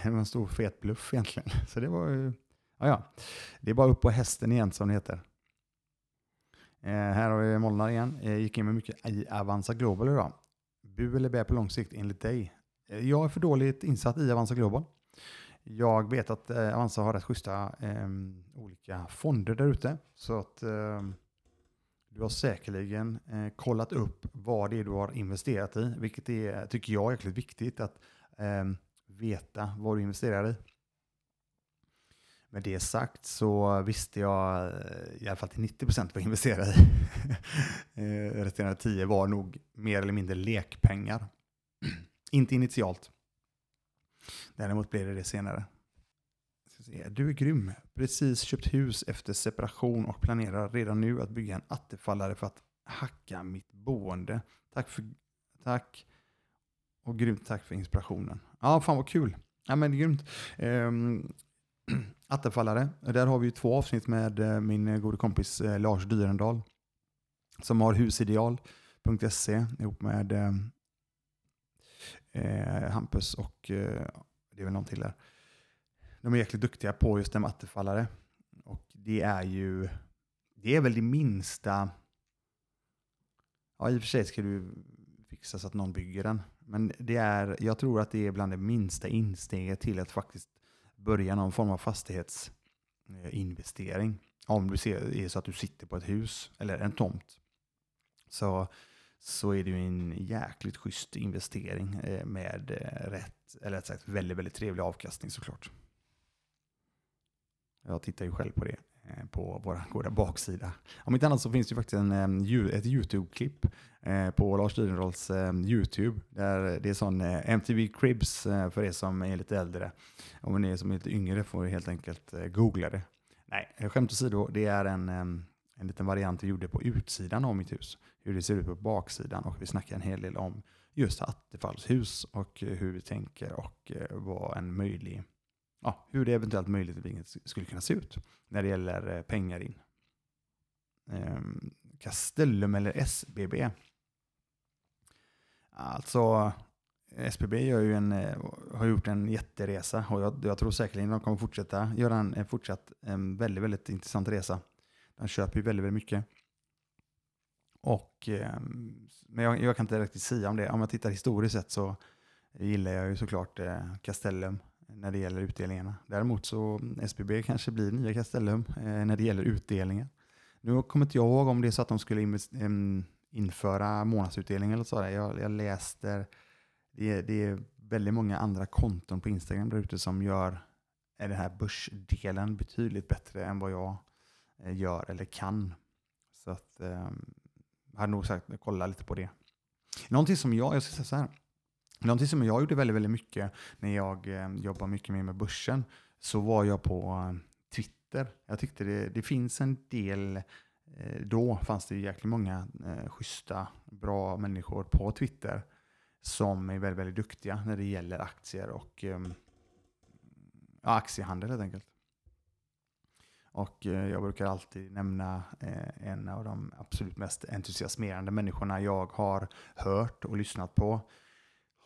det var en stor fet bluff egentligen. Så det var ju, ja, ja. Det är bara upp på hästen igen som det heter. Eh, här har vi Molnar igen. Jag gick in med mycket i Avanza Global idag. Bu eller bä på lång sikt enligt dig? Eh, jag är för dåligt insatt i Avanza Global. Jag vet att eh, Avanza har rätt schyssta eh, olika fonder där ute. Så att eh, du har säkerligen eh, kollat upp vad det är du har investerat i, vilket är, tycker jag är jäkligt viktigt. att ehm, veta vad du investerar i. Med det sagt så visste jag eh, i alla fall till 90 procent vad jag investerade i. Eh, resterande 10 var nog mer eller mindre lekpengar. Inte initialt. Däremot blev det det senare. Du är grym. Precis köpt hus efter separation och planerar redan nu att bygga en attefallare för att hacka mitt boende. Tack för, tack och grymt tack för inspirationen. Ja, fan vad kul. Ja, men grymt. Um, Attefallare, där har vi ju två avsnitt med eh, min eh, gode kompis eh, Lars Dyrendal som har husideal.se ihop med eh, Hampus och det är väl någon till där. De är jäkligt duktiga på just med attefallare. Och det är ju, det är väl det minsta, ja i och för sig ska du fixa så att någon bygger den. Men det är, jag tror att det är bland det minsta insteget till att faktiskt börja någon form av fastighetsinvestering. Om du ser, är så att du sitter på ett hus eller en tomt. Så, så är det ju en jäkligt schysst investering eh, med eh, rätt, eller rätt sagt väldigt, väldigt trevlig avkastning såklart. Jag tittar ju själv på det Eh, på vår goda baksida. Om inte annat så finns det ju faktiskt en, eh, ett YouTube-klipp eh, på Lars Dyrenrols YouTube. Där det är sån MTV Cribs för er som är lite äldre. Om ni är som är lite yngre får ni helt enkelt googla det. Nej, skämt åsido, det är en, en liten variant vi gjorde på utsidan av mitt hus. Hur det ser ut på baksidan och vi snackar en hel del om just attefallshus och hur vi tänker och vad en möjlig ja, hur det eventuellt möjligt skulle kunna se ut när det gäller eh, pengar in. Ehm, Castellum eller SBB. Alltså, SBB gör ju en, eh, har gjort en jätteresa och jag, jag tror säkerligen de kommer fortsätta göra en, en fortsatt en väldigt, väldigt intressant resa. De köper ju väldigt, väldigt mycket. Och, ehm, men jag, jag, kan inte riktigt säga om det. Om jag tittar historiskt sett så gillar jag ju såklart eh, Castellum när det gäller utdelningarna. Däremot så mm, SBB kanske blir nya Castellum eh, när det gäller utdelningen. Nu kommer inte jag ihåg om det är så att de skulle mm, införa månadsutdelning eller så. Jag, jag läste, det är, det är väldigt många andra konton på Instagram där ute som gör den här börsdelen betydligt bättre än vad jag eh, gör eller kan. Så att, eh, jag hade nog sagt kolla lite på det. Någonting som jag, jag ska säga så här, Någonting som jag gjorde väldigt, väldigt mycket när jag eh, jobbade mycket mer med börsen så var jag på eh, Twitter. Jag tyckte det, det finns en del, eh, då fanns det jäkligt många eh, schyssta, bra människor på Twitter som är väldigt, väldigt duktiga när det gäller aktier och eh, aktiehandel helt enkelt. Och eh, jag brukar alltid nämna eh, en av de absolut mest entusiasmerande människorna jag har hört och lyssnat på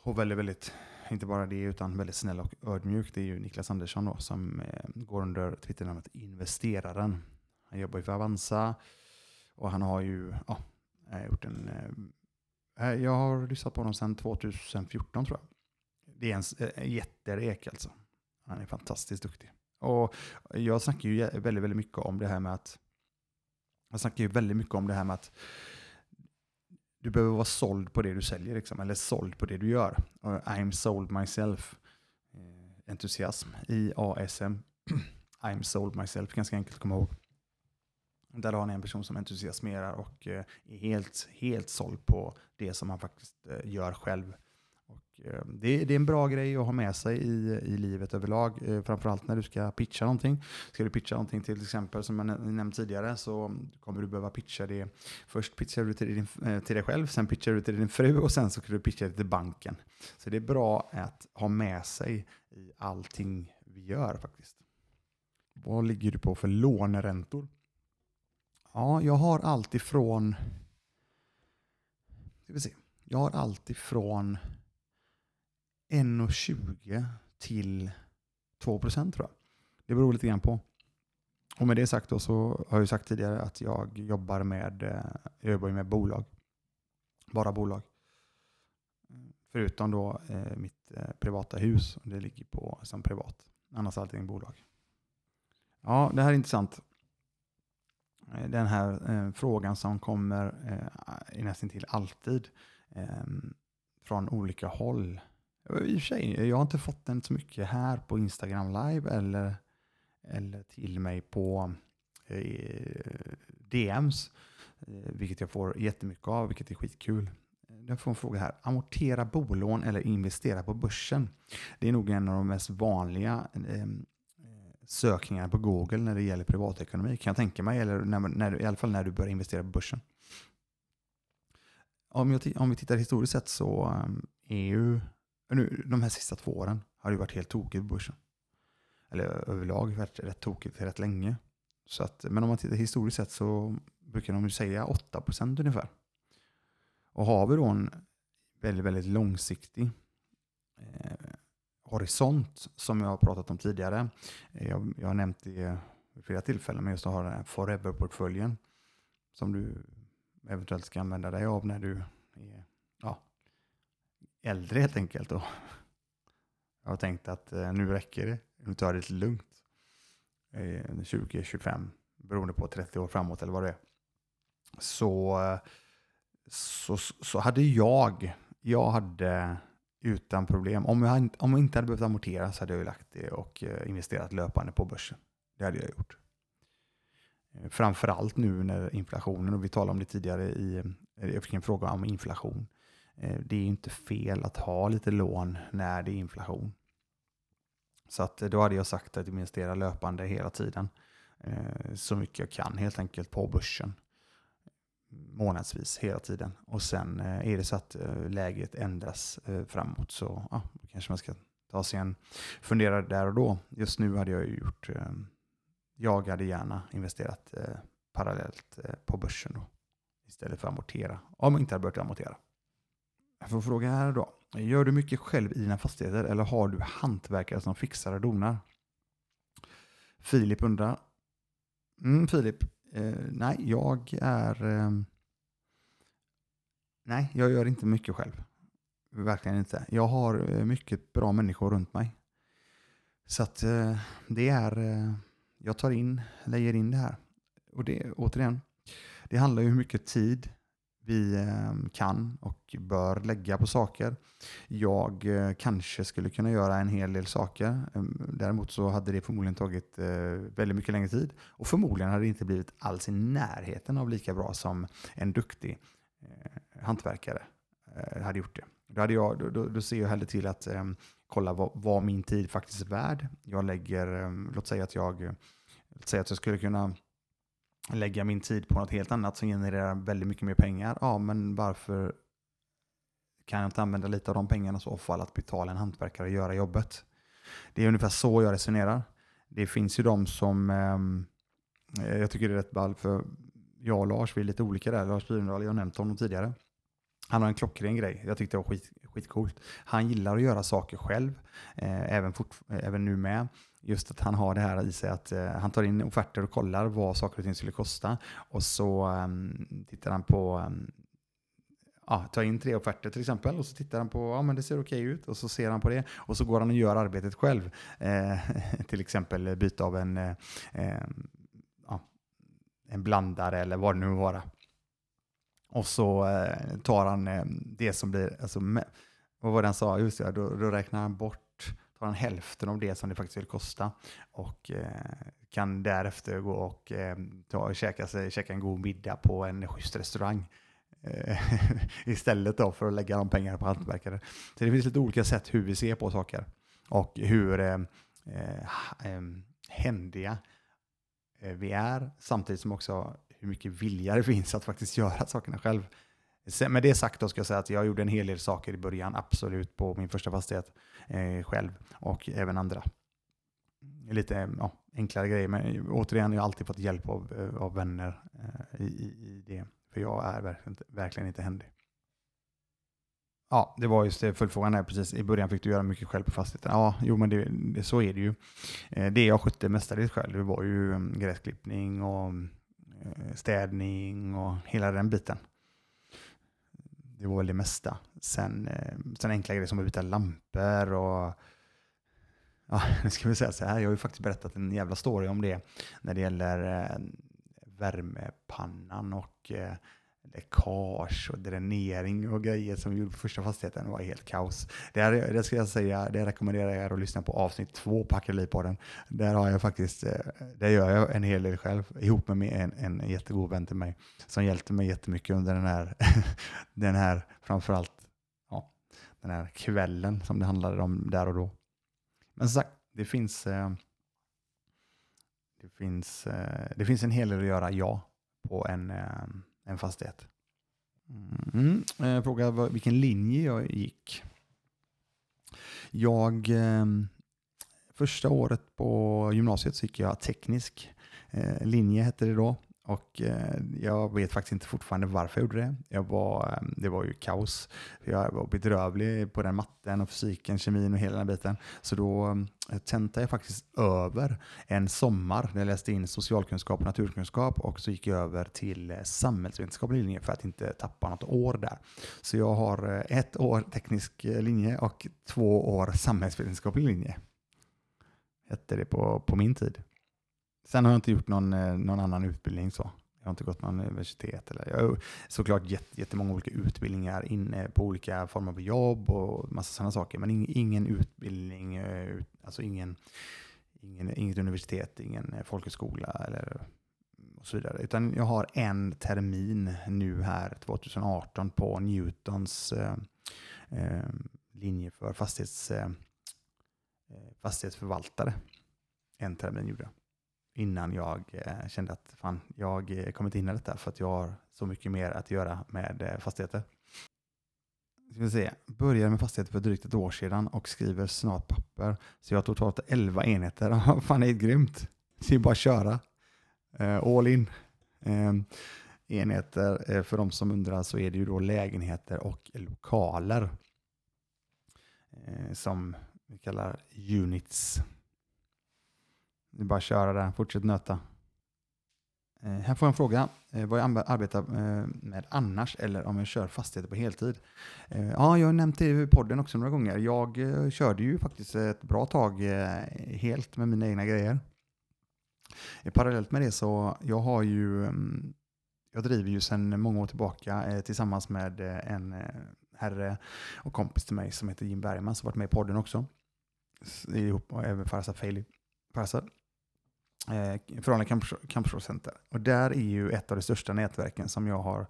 och väldigt, väldigt, inte bara det, utan väldigt snäll och ödmjuk. Det är ju Niklas Andersson då, som eh, går under Twitternamnet Investeraren. Han jobbar ju för Avanza och han har ju ja, eh, gjort en... Eh, eh, jag har lyssnat på honom sedan 2014 tror jag. Det är en eh, jätterek alltså. Han är fantastiskt duktig. Och jag snackar ju väldigt, väldigt mycket om det här med att... Jag snackar ju väldigt mycket om det här med att du behöver vara såld på det du säljer, liksom, eller såld på det du gör. I'm sold myself. Uh, entusiasm, i ASM. I'm sold myself, ganska enkelt att komma ihåg. Där har ni en person som entusiasmerar och eh, är helt, helt såld på det som han faktiskt eh, gör själv. Eh, det, det, är en bra grej att ha med sig i, i livet överlag, eh, framförallt när du ska pitcha någonting. Ska du pitcha någonting till exempel, som jag nämnde tidigare, så kommer du behöva pitcha det. Först pitchar du till, din, eh, till dig själv, sen pitchar du till din fru och sen så kan du pitcha det till banken. Så det är bra att ha med sig i allting vi gör faktiskt. Vad ligger du på för låneräntor? Ja, jag har allt ifrån... Ska vi se. Jag har allt ifrån 1,20 till 2 procent tror jag. Det beror lite grann på. Och med det sagt då så har jag sagt tidigare att jag jobbar med, eh, jag jobbar med bolag. Bara bolag. Förutom då eh, mitt eh, privata hus. Det ligger på som privat. Annars allting bolag. Ja, det här är intressant. Eh, den här eh, frågan som kommer eh, nästan till alltid eh, från olika håll i och för sig, jag har inte fått den så mycket här på Instagram live eller, eller till mig på eh, DMs, eh, vilket jag får jättemycket av, vilket är skitkul. Eh, jag får en fråga här. Amortera bolån eller investera på börsen? Det är nog en av de mest vanliga eh, sökningarna på Google när det gäller privatekonomi, kan jag tänka mig, eller när, när, i alla fall när du börjar investera på börsen. Om, jag, om vi tittar historiskt sett så eh, är ju nu, de här sista två åren har det varit helt tokigt på börsen. Eller överlag varit rätt tokigt rätt länge. Så att, men om man tittar historiskt sett så brukar de ju säga 8% ungefär. Och har vi då en väldigt, väldigt långsiktig eh, horisont som jag har pratat om tidigare. Jag, jag har nämnt det vid flera tillfällen, men just att ha den här forever-portföljen som du eventuellt ska använda dig av när du är äldre helt enkelt. Och jag har tänkt att eh, nu räcker det, nu tar jag det lite lugnt. Eh, 20-25, beroende på 30 år framåt eller vad det är. Så, så, så hade jag, jag hade utan problem, om jag, om jag inte hade behövt amortera så hade jag lagt det och eh, investerat löpande på börsen. Det hade jag gjort. Eh, framförallt nu när inflationen, och vi talade om det tidigare i, jag fick en fråga om inflation. Eh, det är inte fel att ha lite lån när det är inflation. Så att eh, då hade jag sagt att investera löpande hela tiden. Eh, så mycket jag kan helt enkelt på börsen. Månadsvis hela tiden. Och sen är det så att läget ändras framåt så ja, kanske man ska ta sig en funderare där och då. Just nu hade jag gjort jag hade gärna investerat parallellt på börsen då, istället för att amortera, om jag inte hade börjat amortera. Jag får fråga här då. Gör du mycket själv i dina fastigheter eller har du hantverkare som fixar och donar? Filip undrar. Mm, Filip, eh, nej, jag är... Eh, nej, jag gör inte mycket själv. Verkligen inte. Jag har eh, mycket bra människor runt mig. Så att eh, det är eh, jag tar in, lägger in det här. Och det, återigen, det handlar ju om hur mycket tid vi ehm, kan och bör lägga på saker. Jag eh, kanske skulle kunna göra en hel del saker. Ehm, däremot så hade det förmodligen tagit eh, väldigt mycket längre tid och förmodligen hade det inte blivit alls i närheten av lika bra som en duktig eh, hantverkare eh, hade gjort det. Då, hade jag, då, då ser jag hellre till att ehm, kolla vad, vad, min tid faktiskt är värd. Jag lägger, låt säga att jag, låt säga att jag skulle kunna lägga min tid på något helt annat som genererar väldigt mycket mer pengar. Ja, men varför kan jag inte använda lite av de pengarna i så fall att betala en hantverkare och göra jobbet? Det är ungefär så jag resonerar. Det finns ju de som, ehm, eh, jag tycker det är rätt ball för jag och Lars, vi är lite olika där. Lars Byrendal, jag har nämnt honom tidigare. Han har en klockren grej. Jag tyckte det var skit, skitcoolt. Han gillar att göra saker själv, eh, även, fort, även nu med. Just att han har det här i sig att eh, han tar in offerter och kollar vad saker och ting skulle kosta. Och så um, tittar han på um, ja, tar in tre offerter till exempel och så tittar han på, ja men det ser okej ut och så ser han på det och så går han och gör arbetet själv. Eh, till exempel byta av en, eh, ehm, ja, en blandare eller vad det nu vara. Och så eh, tar han eh, det som blir, alltså, vad var det han sa, just det, då, då räknar han bort, tar han hälften av det som det faktiskt vill kosta och eh, kan därefter gå och eh, ta, käka, sig, käka en god middag på en schysst restaurang eh, istället då för att lägga de pengarna på hantverkare. Så det finns lite olika sätt hur vi ser på saker och hur eh, eh, eh händiga eh, vi är samtidigt som också hur mycket vilja det finns att faktiskt göra sakerna själv. Med det sagt då ska jag säga att jag gjorde en hel del saker i början, absolut, på min första fastighet eh, själv och även andra. Lite ja, enklare grejer, men återigen, jag har alltid fått hjälp av, eh, av vänner eh, i, i, det. För jag är verkligen, verkligen inte händig. Ja, det var just det, följdfrågan här precis. I början fick du göra mycket själv på fastigheten. Ja, jo men det, det, så är det ju. Eh, det jag skötte mestadels själv, det var ju mm, gräsklippning och mm, eh, städning och hela den biten. Det var väl det mesta. Sen, eh, sen enkla grejer som att byta lampor och ja, nu ska vi säga så här, jag har ju faktiskt berättat en jävla story om det när det gäller eh, värmepannan och eh, läckage och dränering och grejer som vi gjorde på första fastigheten var helt kaos. Det, här, det ska jag säga, det rekommenderar jag er att lyssna på avsnitt två på Acrylippodden. Där har jag faktiskt, eh, där gör jag en hel del själv ihop med en, en jättegod vän till mig som hjälpte mig jättemycket under den här, den här framförallt ja, den här kvällen som det handlade om där och då. Men som sagt, det finns, eh, det finns, eh, det finns en hel del att göra, ja, på en en fastighet. Mm. Eh, jag frågade vilken linje jag gick. Jag, eh, första året på gymnasiet så gick jag teknisk eh, linje, hette det då. Och eh, jag vet faktiskt inte fortfarande varför jag gjorde det. Jag var, ehm, det var ju kaos. Jag var bedrövlig på den matten och fysiken, kemin och hela den biten. Så då ehm, tentade jag faktiskt över en sommar när jag läste in socialkunskap och naturkunskap och så gick jag över till eh, samhällsvetenskaplig linje för att inte tappa något år där. Så jag har eh, ett år teknisk eh, linje och två år samhällsvetenskaplig linje. Hette det på, på min tid. Sen har jag inte gjort någon, eh, någon annan utbildning så. Jag har inte gått någon universitet. Eller, jag har såklart jätt, jättemånga olika utbildningar inne på olika former av jobb och massa sådana saker. Men ing, ingen utbildning, eh, alltså ingen, ingen, inget universitet, ingen eh, folkhögskola eller och så vidare. Utan jag har en termin nu här 2018 på Newtons eh, eh, linje för fastighets, eh, fastighetsförvaltare. En termin gjorde jag innan jag eh, kände att fan, jag eh, kommer inte hinna detta för att jag har så mycket mer att göra med eh, fastigheter. Ska vi se. Började med fastigheter för drygt ett år sedan och skriver snart papper. Så jag har totalt 11 enheter. fan, det är grymt. Det är bara att köra. all in. Ehm, enheter, för de som undrar så är det ju då lägenheter och lokaler. som vi kallar units. Det är bara att köra där, fortsätt nöta. Eh, här får jag en fråga, eh, vad jag arbetar eh, med annars eller om jag kör fastigheter på heltid. Eh, ja, jag har nämnt det i podden också några gånger. Jag eh, körde ju faktiskt ett bra tag eh, helt med mina egna grejer. Eh, parallellt med det så jag har ju, mm, jag driver ju sedan många år tillbaka eh, tillsammans med eh, en herre och kompis till mig som heter Jim Bergman som varit med i podden också. Ihop och även Farzad Feili. Farzad eh, Förhållande Campus Center. Och där är ju ett av de största nätverken som jag har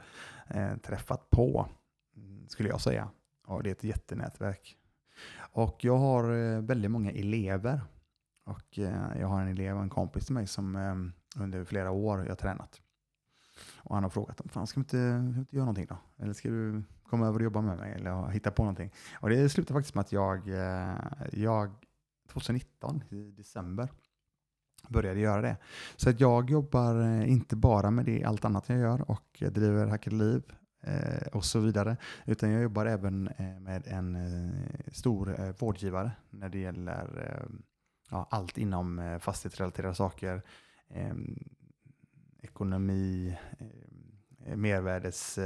eh, träffat på, skulle jag säga. Och det är ett jättenätverk. Och jag har eh, väldigt många elever. Och eh, jag har en elev och en kompis till mig som eh, under flera år jag har tränat. Och han har frågat om fan ska vi inte, inte göra någonting då? Eller ska du komma över och jobba med mig eller hitta på någonting? Och det slutade faktiskt med att jag, eh, jag 2019 i december började göra det. Så att jag jobbar eh, inte bara med det, allt annat jag gör och driver Hackade Liv eh, och så vidare, utan jag jobbar även eh, med en eh, stor eh, vårdgivare när det gäller eh, ja, allt inom eh, fastighetsrelaterade saker, eh, ekonomi, eh, mervärdes...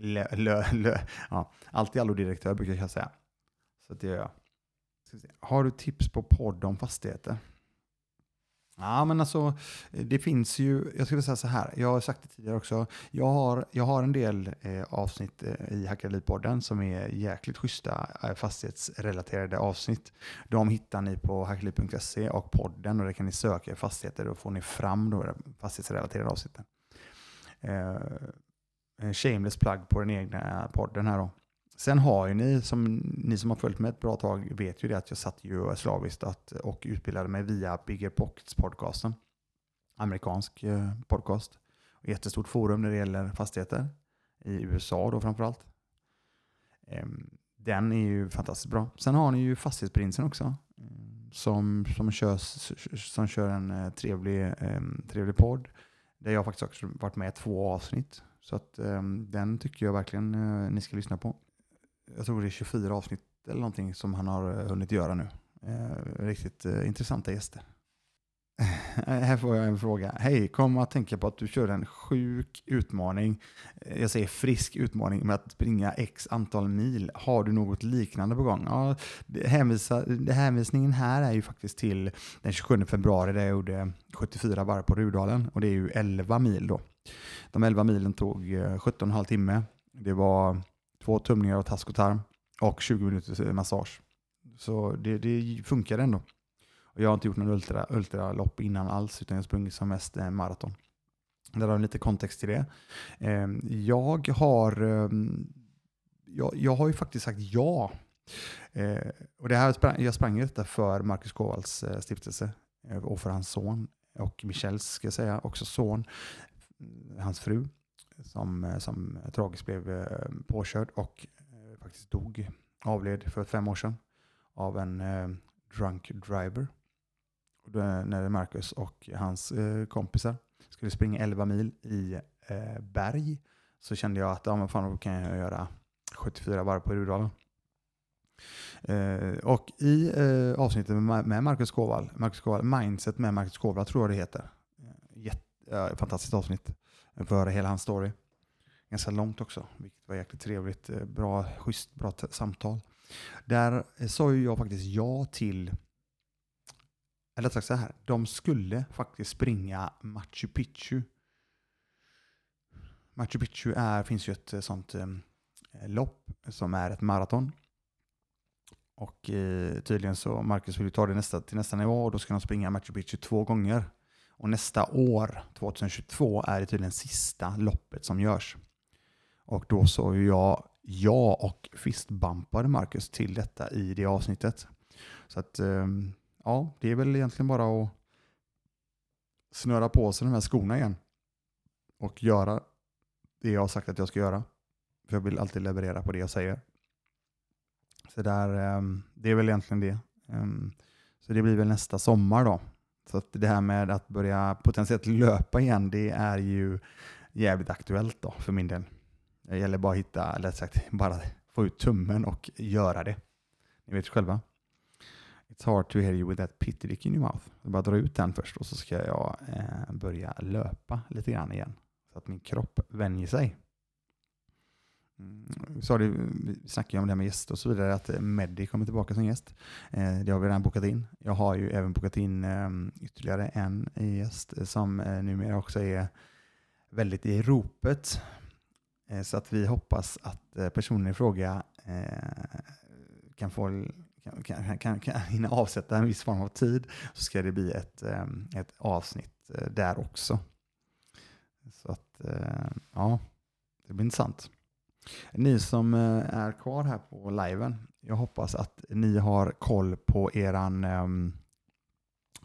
Lö, lö, lö, ja, allt i allo direktör brukar jag säga. Så det gör jag. Har du tips på podd om fastigheter? Ja, men alltså det finns ju, jag skulle säga så här, jag har sagt det tidigare också, jag har, jag har en del eh, avsnitt eh, i Hackarlivpodden som är jäkligt schyssta eh, fastighetsrelaterade avsnitt. De hittar ni på hackarliv.se och podden och där kan ni söka fastigheter, och får ni fram då fastighetsrelaterade avsnitten. Eh, shameless plug på den egna podden här då. Sen har ju ni, som, ni som har följt mig ett bra tag, vet ju det att jag satt ju slaviskt att, och utbildade mig via Bigger Pockets podcasten. Amerikansk eh, podcast. Jättestort forum när det gäller fastigheter. I USA då framförallt. Ehm, den är ju fantastiskt bra. Sen har ni ju Fastighetsprinsen också. Mm, som, som, kör, som kör en eh, trevlig, ehm, trevlig podd. Där jag faktiskt också varit med i två avsnitt. Så att, ehm, den tycker jag verkligen eh, ni ska lyssna på jag tror det är 24 avsnitt eller någonting som han har eh, hunnit göra nu. Eh, riktigt eh, intressanta gäster. Här får jag en fråga. Hej, kom att tänka på att du kör en sjuk utmaning. Eh, jag säger frisk utmaning med att springa x antal mil. Har du något liknande på gång? Ja, hänvisa, hänvisningen här är ju faktiskt till den 27 februari där jag gjorde 74 varv på Rudalen och det är ju 11 mil då. De 11 milen tog eh, 17,5 timme. Det var två tumningar av task och tarm och 20 minuters eh, massage. Så det, det funkar ändå. Och jag har inte gjort någon ultra, ultralopp innan alls, utan jag har sprungit som mest eh, maraton. Där har lite kontext till det. Eh, jag har, eh, jag, jag har ju faktiskt sagt ja. Eh, och det här sprang, jag sprang detta för Marcus Kowals eh, stiftelse eh, och för hans son och Michels, ska jag säga, också son, hans fru som, eh, som tragiskt blev eh, påkörd och eh, faktiskt dog, avled för fem år sedan av en drunk driver. När Marcus och hans kompisar Skulle springa 11 mil i berg. Så kände jag att ja, men fan, då kan jag göra 74 varv på Rudalen. Uh, och i uh, avsnittet med, med Marcus Kåvall, Marcus Kåvall, Mindset med Marcus Kåvall tror jag det heter. Jätte, uh, fantastiskt avsnitt få höra hela hans story. Ganska långt också, vilket var jäkligt trevligt. Eh, bra, schysst, bra samtal. Där eh, sa ju jag faktiskt ja till, eller sagt så här, de skulle faktiskt springa Machu Picchu. Machu Picchu är, finns ju ett eh, sånt eh, lopp som är ett maraton. Och eh, tydligen så Marcus vill ta det nästa, till nästa nivå och då ska de springa Machu Picchu två gånger. Och nästa år, 2022, är det tydligen sista loppet som görs. Och då sa jag ja och fistbumpade Marcus till detta i det avsnittet. Så att ehm, ja, det är väl egentligen bara att snöra på sig de här skorna igen. Och göra det jag har sagt att jag ska göra. För jag vill alltid leverera på det jag säger. Så där, ehm, det är väl egentligen det. Ehm, så det blir väl nästa sommar då. Så att det här med att börja potentiellt löpa igen, det är ju jävligt aktuellt då för min del. Det gäller bara att hitta, eller sagt, bara få ut tummen och göra det. Ni vet själva. It's hard to hear you with that pity dick in your mouth. Jag bara dra ut den först och så ska jag eh, börja löpa lite grann igen. Så att min kropp vänjer sig. Mm, det, vi snackade ju om det här med gäster och så vidare, att eh, Meddi kommer tillbaka som gäst. Eh, det har vi redan bokat in. Jag har ju även bokat in ehm, ytterligare en eh, gäst som numera också är väldigt i ropet. Så att vi hoppas att personen i fråga kan få kan, kan, kan hinna avsätta en viss form av tid så ska det bli ett, ehm, ett avsnitt där också. Så att, ja, det blir intressant. Ni som eh, är kvar här på liven, jag hoppas att ni har koll på eran ehm,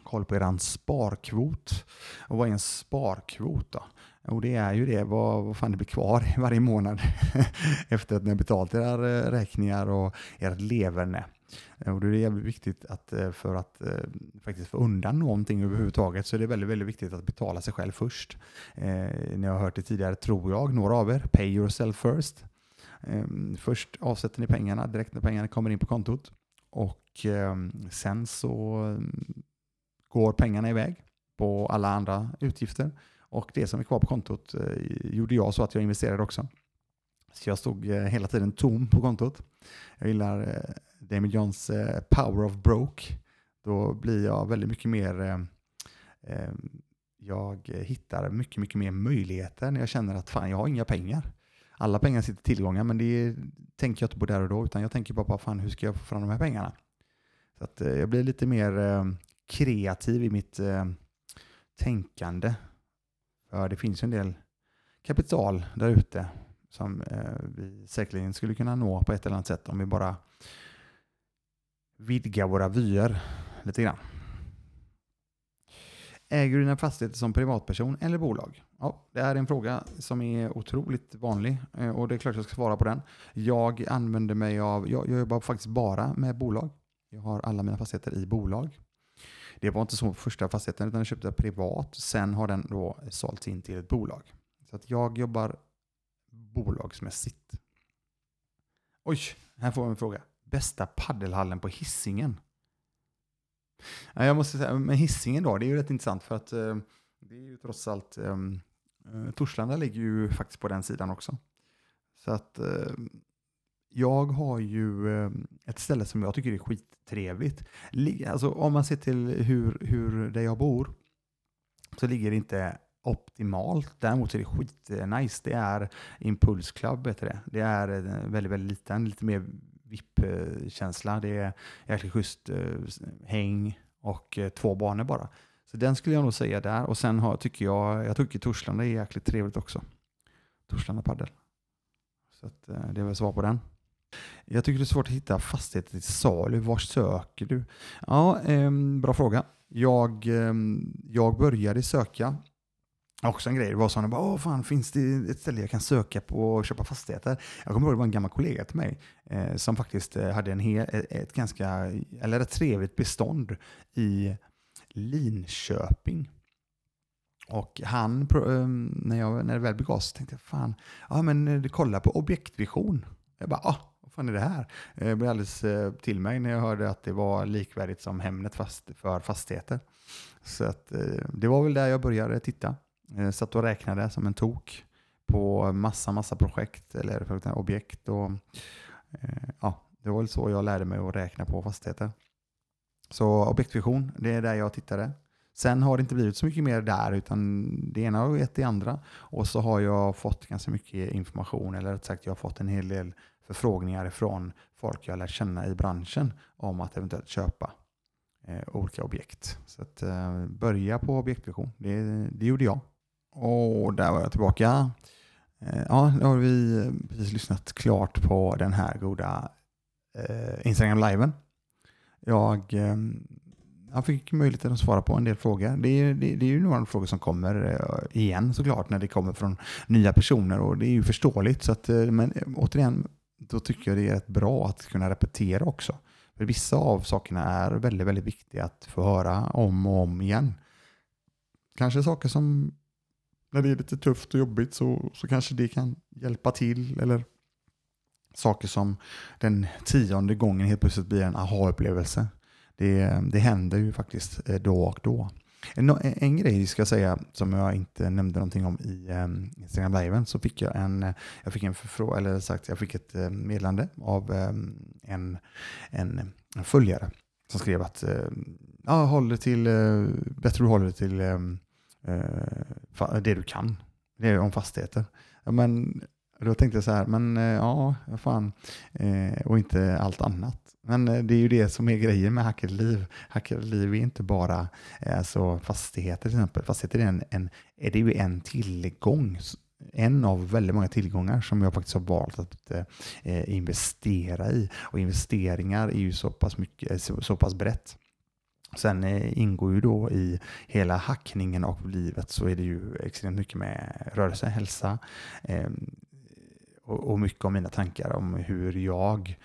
koll på eran sparkvot. Och vad är en sparkvot då? Och det är ju det, vad, vad fan det blir kvar varje månad efter att ni har betalat era eh, räkningar och ert leverne. Och det är jävligt viktigt att eh, för att faktiskt få undan någonting överhuvudtaget så är det väldigt, väldigt viktigt att betala sig själv först. Eh, ni har hört det tidigare, tror jag, några av er, pay yourself first. Ehm, först avsätter ni pengarna direkt när pengarna kommer in på kontot och ehm, sen så ehm, går pengarna iväg på alla andra utgifter. Och det som är kvar på kontot eh, gjorde jag så att jag investerade också. Så jag stod eh, hela tiden tom på kontot. Jag gillar eh, Damien Johns Power of Broke. Då blir jag väldigt mycket mer jag hittar mycket, mycket mer möjligheter när jag känner att fan, jag har inga pengar. Alla pengar sitter tillgångar, men det tänker jag inte på där och då, utan jag tänker bara på fan, hur ska jag få fram de här pengarna? Så att eh, jag blir lite mer eh, kreativ i mitt eh, tänkande Ja, det finns en del kapital där ute som eh, vi säkerligen skulle kunna nå på ett eller annat sätt om vi bara vidgar våra vyer lite grann. Äger du dina fastigheter som privatperson eller bolag? Ja, det är en fråga som är otroligt vanlig eh, och det är klart jag ska svara på den. Jag använder mig av, jag, jag jobbar faktiskt bara med bolag. Jag har alla mina fastigheter i bolag. Det var inte så på första fastigheten utan jag köpte privat. Sen har den då sålts in till ett bolag. Så att jag jobbar bolagsmässigt. Oj, här får vi en fråga. Bästa paddelhallen på hissingen. Jag måste säga, med hissingen då, det är ju rätt intressant för att eh, det är ju trots allt, eh, eh, Torslanda ligger ju faktiskt på den sidan också. Så att jag har ju ett ställe som jag tycker är skittrevligt. Alltså, om man ser till hur, hur där jag bor så ligger det inte optimalt. Däremot är det skitnice. Det är Impuls Club heter det. Det är väldigt, väldigt liten, lite mer VIP-känsla. Det är jäkligt schysst eh, häng och eh, två banor bara. Så den skulle jag nog säga där. Och sen har, tycker jag, jag tycker Torslanda är jäkligt trevligt också. Torslanda Padel. Så att, eh, det är väl svar på den. Jag tycker det är svårt att hitta fastigheter till salu. Var söker du? Ja, eh, bra fråga. Jag, eh, jag började söka Också en grej, det var så att Åh, fan, finns det ett ställe jag kan söka på och köpa fastigheter? Jag kommer ihåg det var en gammal kollega till mig eh, som faktiskt eh, hade en hel, eh, ett ganska, eller ett trevligt bestånd i Linköping. Och han, ehm, när, jag, när det väl begav sig tänkte jag, fan, ja men eh, kolla på objektvision. Jag bara, ah, vad fan är det här? Jag blev alldeles till mig när jag hörde att det var likvärdigt som Hemnet fast för fastigheter. Så att, det var väl där jag började titta. Jag satt och räknade som en tok på massa, massa projekt eller objekt. Och, eh, ja, det var väl så jag lärde mig att räkna på fastigheter. Så objektvision, det är där jag tittade. Sen har det inte blivit så mycket mer där, utan det ena har gett det andra. Och så har jag fått ganska mycket information, eller rätt sagt jag har fått en hel del förfrågningar från folk jag lärt känna i branschen om att eventuellt köpa eh, olika objekt. Så att eh, börja på objektvision, det, det gjorde jag. Och där var jag tillbaka. Eh, ja, nu har vi precis lyssnat klart på den här goda eh, Instagram-liven. Jag, eh, jag fick möjligheten att svara på en del frågor. Det är, det, det är ju några frågor som kommer eh, igen såklart när det kommer från nya personer och det är ju förståeligt. Så att, eh, men eh, återigen, då tycker jag det är rätt bra att kunna repetera också. För vissa av sakerna är väldigt, väldigt viktiga att få höra om och om igen. Kanske saker som när det är lite tufft och jobbigt så, så kanske det kan hjälpa till. Eller saker som den tionde gången helt plötsligt blir en aha-upplevelse. Det, det händer ju faktiskt eh, då och då. En, en grej ska jag säga som jag inte nämnde någonting om i um, Instagram liven så fick jag en, jag fick en förfrågan, eller sagt jag fick ett eh, meddelande av um, en, en, en följare som skrev att uh, ja, håller till, uh, bättre du håller till um, Eh, det du kan. Det är om fastigheter. Men då tänkte jag så här, men eh, ja, fan, eh, och inte allt annat. Men det är ju det som är grejen med Hackade liv. Liv är inte bara alltså, fastigheter till exempel. Fastigheter är, en, en, är det ju en tillgång, en av väldigt många tillgångar som jag faktiskt har valt att eh, investera i. Och investeringar är ju så pass, mycket, så, så pass brett. Sen eh, ingår ju då i hela hackningen av livet så är det ju extremt mycket med rörelse, hälsa eh, och, och mycket av mina tankar om hur jag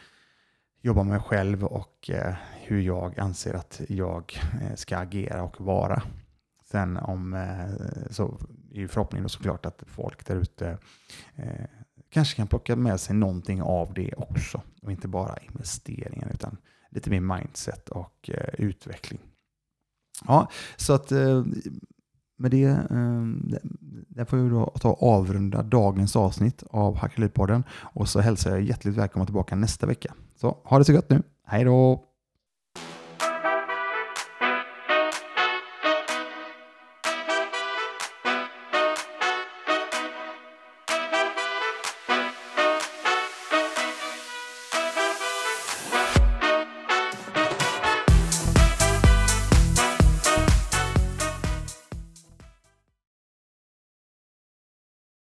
jobbar med mig själv och eh, hur jag anser att jag eh, ska agera och vara. Sen om, eh, så är ju förhoppningen såklart att folk där ute eh, kanske kan plocka med sig någonting av det också. Och inte bara investeringen utan lite mer mindset och eh, utveckling. Ja, så att eh, med det, eh, där får vi då ta avrunda dagens avsnitt av Hackelipodden och så hälsar jag hjärtligt välkomna tillbaka nästa vecka. Så ha det så gott nu. Hej då!